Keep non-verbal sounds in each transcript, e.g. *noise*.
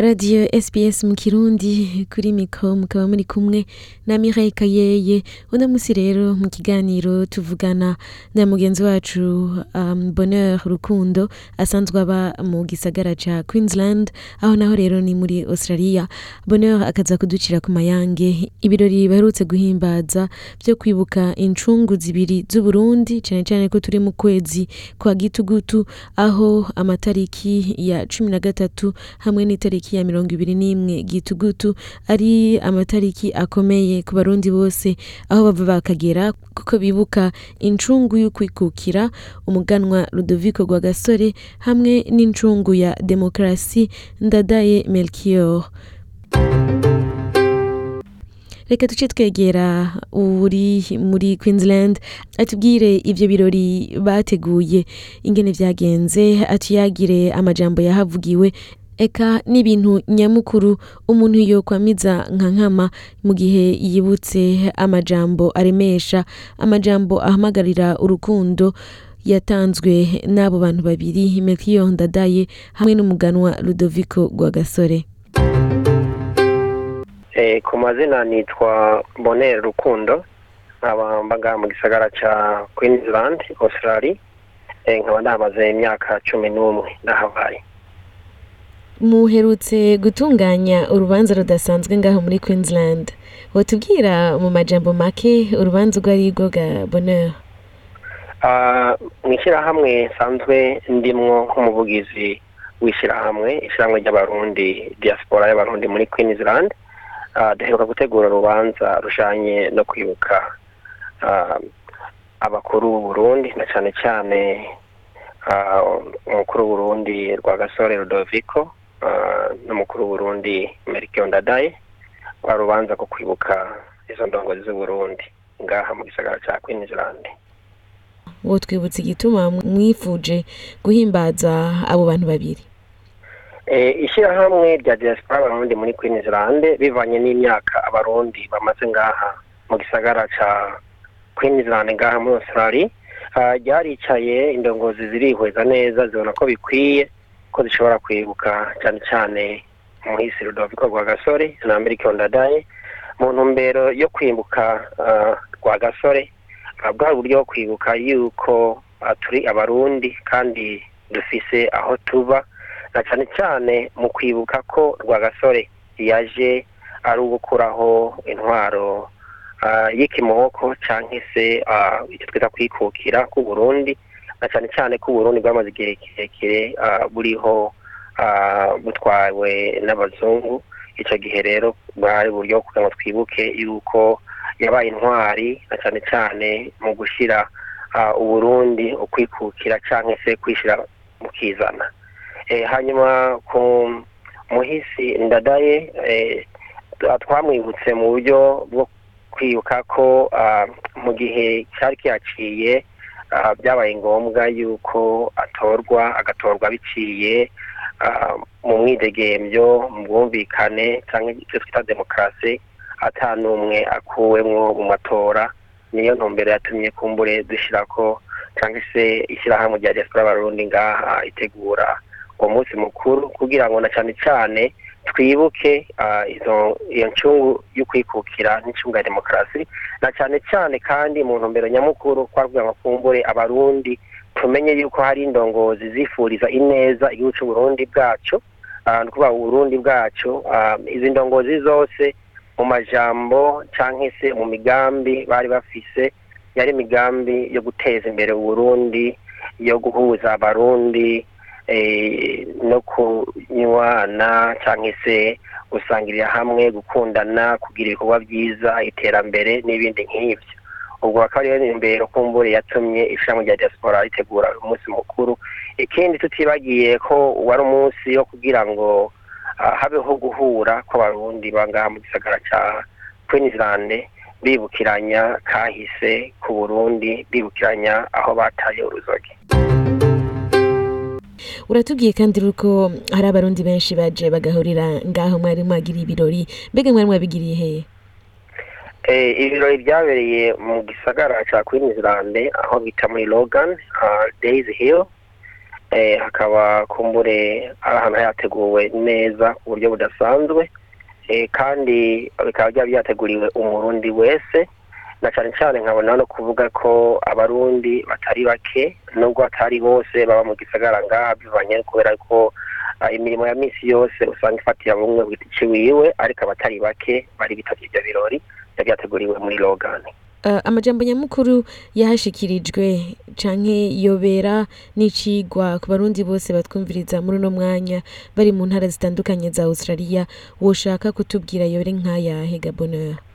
radiyo SBS mu kirundi *laughs* kuri mikoro mukaba muri kumwe na Mireille Kayeye. Uno munsi rero mu kiganiro tuvugana na mugenzi wacu um, Bonheur Rukundo asanzwe aba mu gisagara ca Queensland aho naho rero ni muri Australia. Bonheur akaza kuducira ku mayange. Ibirori baherutse guhimbaza byo kwibuka incungu zibiri z'Uburundi cyane cyane ko turi mu kwezi kwa gitugutu aho amatariki ya cumi na gatatu hamwe n'itariki ya mirongo ibiri n'imwe gitugutu ari amatariki akomeye ku barundi bose aho bava bakagera kuko bibuka incungu y'ukwikukira umuganwa Ludovico Rwagasore hamwe n'incungu ya demokarasi Ndadaye Melchior. Reka duce twegera uri muri Queensland atubwire ibyo birori bateguye. Ingene byagenze atuyagire amajambo yahavugiwe eka n'ibintu nyamukuru umuntu yokwamiza nka nkama mu gihe yibutse amajambo aremesha amajambo ahamagarira urukundo yatanzwe n'abo bantu babiri Melchior Ndadaye hamwe n'umuganwa Ludovico Rwagasore. Ku mazina nitwa bonere rukundo nkaba mbaga mu gisagara cya Queensland Australia. Nkaba ndahamaze imyaka cumi n'umwe ndahabaye. Muherutse gutunganya urubanza rudasanzwe ngaho muri Queensland. Watubwira mu majambo make urubanza urwo ari rwo ga bonheur? Mu ishyirahamwe nsanzwe ndimwo nk'umuvugizi w'ishyirahamwe ishyirahamwe ry'abarundi diaspora y'abarundi muri Queensland. Duheruka gutegura urubanza rujanye no kwibuka abakuru b'uburundi na cyane cyane umukuru w'uburundi Rwagasore Ludovico. N'umukuru w'uburundi Melchior Ndadaye rwa rubanza ko kwibuka izo ndongozi z'uburundi. Ngaha mu gisagara cya Queensland ngo twibutse igituma mwifuje guhimbaza abo bantu babiri. Ishyirahamwe rya diaspora abarundi muri Queensland bivanye n'imyaka abarundi bamaze ngaha mu gisagara cya Queensland ngaha muri Australia. Ryaricaye indongozi zirihweza neza zibona ko bikwiye. Ko zishobora kwibuka cyane cyane umuhisi Ludovico Rwagasore na Melchior Ndadaye mu ntumbero yo kwibuka Rwagasore bwa buryo bwo kwibuka yuko turi abarundi kandi dufise aho tuba na cyane cyane mu kwibuka ko Rwagasore yaje ari ugukuraho intwaro y'ikimoko cyangwa se icyo twita kwikukira k'uburundi na cyane cyane ko uburundi bwamaze igihe kirekire buriho butwawe n'abazungu. Icyo gihe rero bwari buryo kugira ngo twibuke yuko yabaye intwari na cyane cyane mu gushyira uburundi ukwikukira cyangwa se kwishyira mu kizana. Hanyuma ku muhisi ndadaye twamwibutse mu buryo bwo kwibuka ko mu gihe cyari kihaciye byabaye ngombwa yuko atorwa agatorwa biciye mu mwidegembyo mu bwumvikane cyangwa icyo twita demokarasi atanumwe akuwemwo mu matora niyo ntumbero yatumye kumbure dushyira ko cyangwa se ishyirahamwe rya diaspora abarundi ngaha itegura uwo munsi mukuru kugira ngo na cyane cyane twibuke iyo ncungu y'ukwikukira n'incungu ya demokarasi na cyane cyane kandi mu ntumbero nyamukuru twavuga ngo kumbure abarundi tumenye yuko hari indongozi zifuriza ineza igihugu cy'uburundi bwacu ni ukuvuga uburundi bwacu izi ndongozi zose mu majambo cyangwa se mu migambi bari bafise yari imigambi yo guteza imbere uburundi yo guhuza abarundi no kunywana cyangwa se gusangirira hamwe gukundana kugira ibikorwa byiza iterambere n'ibindi nk'ibyo. Ubwo akaba ariyo ntumbero kumbure yatumye ishami rya diaspora ritegura uyu munsi mukuru. Ikindi tutibagiye ko wari umunsi wo kugira ngo habeho guhura kw'abarundi bangaha mu gisagara cya Queensland bibukiranya kahise ku burundi bibukiranya aho bataye uruzogi uratubwiye kandi uko hari abarundi benshi baje bagahurira ngaho mwari mwagiriye ibirori. Mbega mwari mwabigiriye hehe Eh, ibirori byabereye mu gisagara cya Queensland aho bita muri Logan Days Hill. Eh, hakaba kumbure ari ahantu hateguwe neza ku buryo budasanzwe. Eh, kandi bikaba byari byateguriwe umurundi wese. Na cyane cyane nkabona no kuvuga ko abarundi batari bake nubwo batari bose baba mu gisagara ngaha bivanye kubera ko ah, imirimo ya misi yose usanga ifatira bumwe ku giti ciwiwe ariko abatari bake bari bitabye ibyo birori byari byateguriwe muri Logan Uh, amajambo nyamukuru yahashikirijwe canke yobera n'icigwa ku barundi bose batwumviriza muri uno mwanya bari mu ntara zitandukanye za Australia woshaka kutubwira yore nk'ayahe Gaboneur Ah,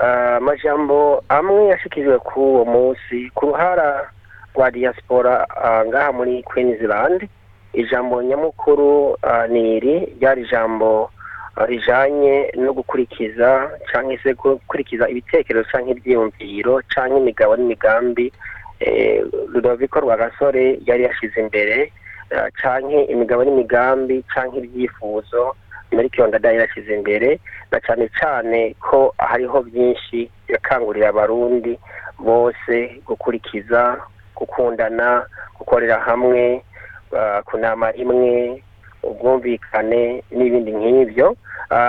amajambo amwe yashikirijwe kuri uwo munsi ku ruhara rwa diaspora ah, ngaha muri Queensland ijambo nyamukuru ah, ni iri ryari ijambo ah, rijanye no gukurikiza cyangwa se gukurikiza ibitekerezo cyangwa ibyiyumviro cyangwa imigabo n'imigambi eh, Ludovico Rwagasore yari yashize imbere ah, canke imigabo n'imigambi canke ibyifuzo Melchior Ndadaye yashyize imbere na cyane cyane ko hariho byinshi yakangurira abarundi bose gukurikiza gukundana gukorera hamwe kunama rimwe ubwumvikane n'ibindi nk'ibyo.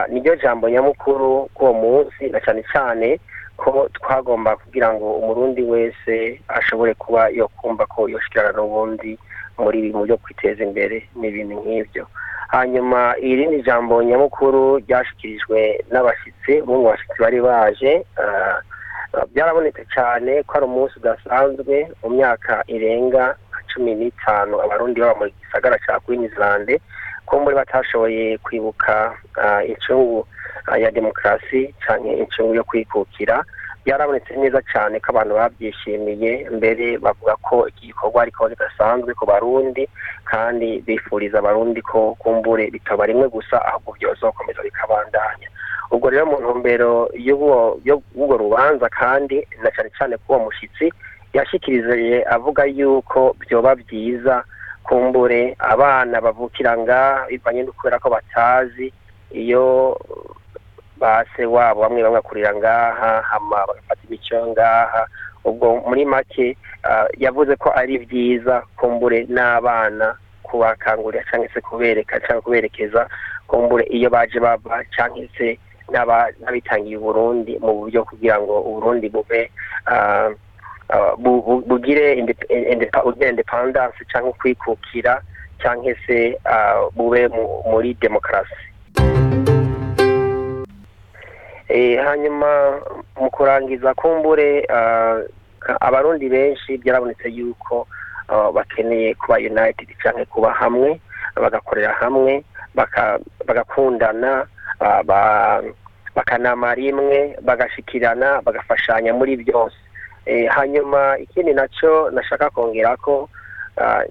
Niryo jambo nyamukuru k'uwo munsi na cyane cyane ko twagomba kugira ngo umurundi wese ashobore kuba yo kumva ko yoshikirana n'ubundi muri mu byo kwiteza imbere n'ibindi nk'ibyo. Hanyuma irindi jambo nyamukuru ryashikirijwe n'abashyitsi umwe mu bashyitsi bari baje. Ah, byarabonetse cyane ko ari umunsi udasanzwe mu myaka irenga cumi n'itanu abarundi baba mu gisagara cya Queensland ko muri batashoboye kwibuka ah, incungu ah, ya demokarasi cyangwa incungu yo kwikukira. Byarabonetse neza cyane ko abantu babyishimiye mbere bavuga ko iki gikorwa ariko kidasanzwe ku barundi kandi bifuriza abarundi ko kumbure bitaba rimwe gusa ahubwo byozokomeza bikabandanya. Ubwo rero mu ntumbero y'ubwo rubanza kandi na cyane cyane ko uwo mushyitsi yashikirije avuga yuko byoba byiza kumbure abana bavukira ngaha bivanye no kubera ko batazi iyo base wabo bamwe bakurira ngaha hama bagafata imico ngaha. Ubwo muri make ah, yavuze ko ari byiza kumbure n'abana kubakangurira cyangwa se kubereka cyangwa kuberekeza kumbure iyo baje bava cyangwa se n'abitangiye uburundi mu buryo kugira ngo uburundi bube ah, ah, bu- bu- bugire inde- inde- bugire independence cyangwa kwikukira cyangwa se bube mu- muri demokarasi. Hanyuma mu kurangiza kumbure ah, abarundi benshi byarabonetse yuko ah, bakeneye kuba united cyangwa kuba hamwe bagakorera hamwe bagakundana ah, ba- bakanama rimwe bagashikirana bagafashanya muri byose. Eh, hanyuma ikindi na cyo nashaka kongera ko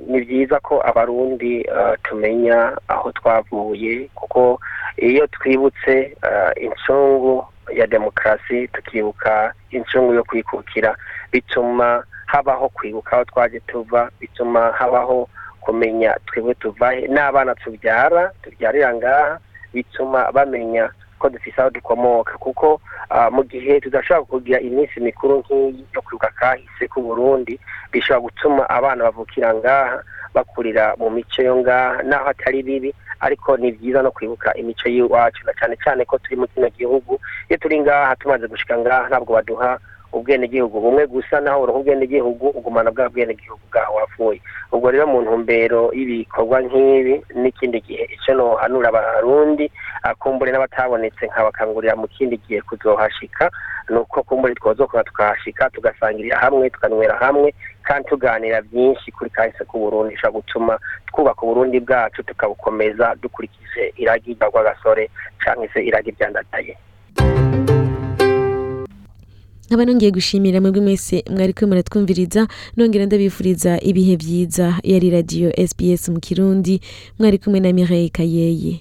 ni byiza ko abarundi tumenya aho twavuye kuko iyo twibutse ah, incungu ya demokarasi tukibuka incungu yo kwikukira bituma habaho kwibuka aho twaje tuva bituma habaho kumenya twebwe tuvahe n'abana tubyara tubyarira ngaha bituma bamenya ko dufise aho dukomoka. Kuko ah, mu gihe tudashobora kugira iminsi mikuru nk'iyi yo kwibuka kahise k'u Burundi bishobora gutuma abana bavukira ngaha bakurira mu mico yo ngaha naho atari bibi ariko ni byiza no kwibuka imico y'iwacu na cyane cyane ko turi mu kino gihugu. Iyo turi ngaha tumaze gushika ngaha ntabwo baduha ubwenegihugu. Bumwe gusa naho uronka ubwenegihugu ugumana bwa bwenegihugu bwaho wapfuye. Ubwo rero mu ntumbero y'ibikorwa nk'ibi n'ikindi gihe icyo nohanura abarundi ah, kumbure n'abatabonetse nkabakangurira mu kindi gihe kuzohashika ni uko kumbure twozokora tukahashika tugasangirira hamwe tukanywera hamwe kandi tuganira byinshi kuri kahise k'uburundi bishobora gutuma twubaka uburundi bwacu tukabukomeza dukurikije iragi rya rwagasore cyangwa se iragi rya ndadaye nkaba nongeye gushimira mwebwe mwese mwariko muratwumviriza nongera ndabifuriza ibihe byiza. Yari radiyo sbs mu kirundi mwari kumwe na mireille kayeye.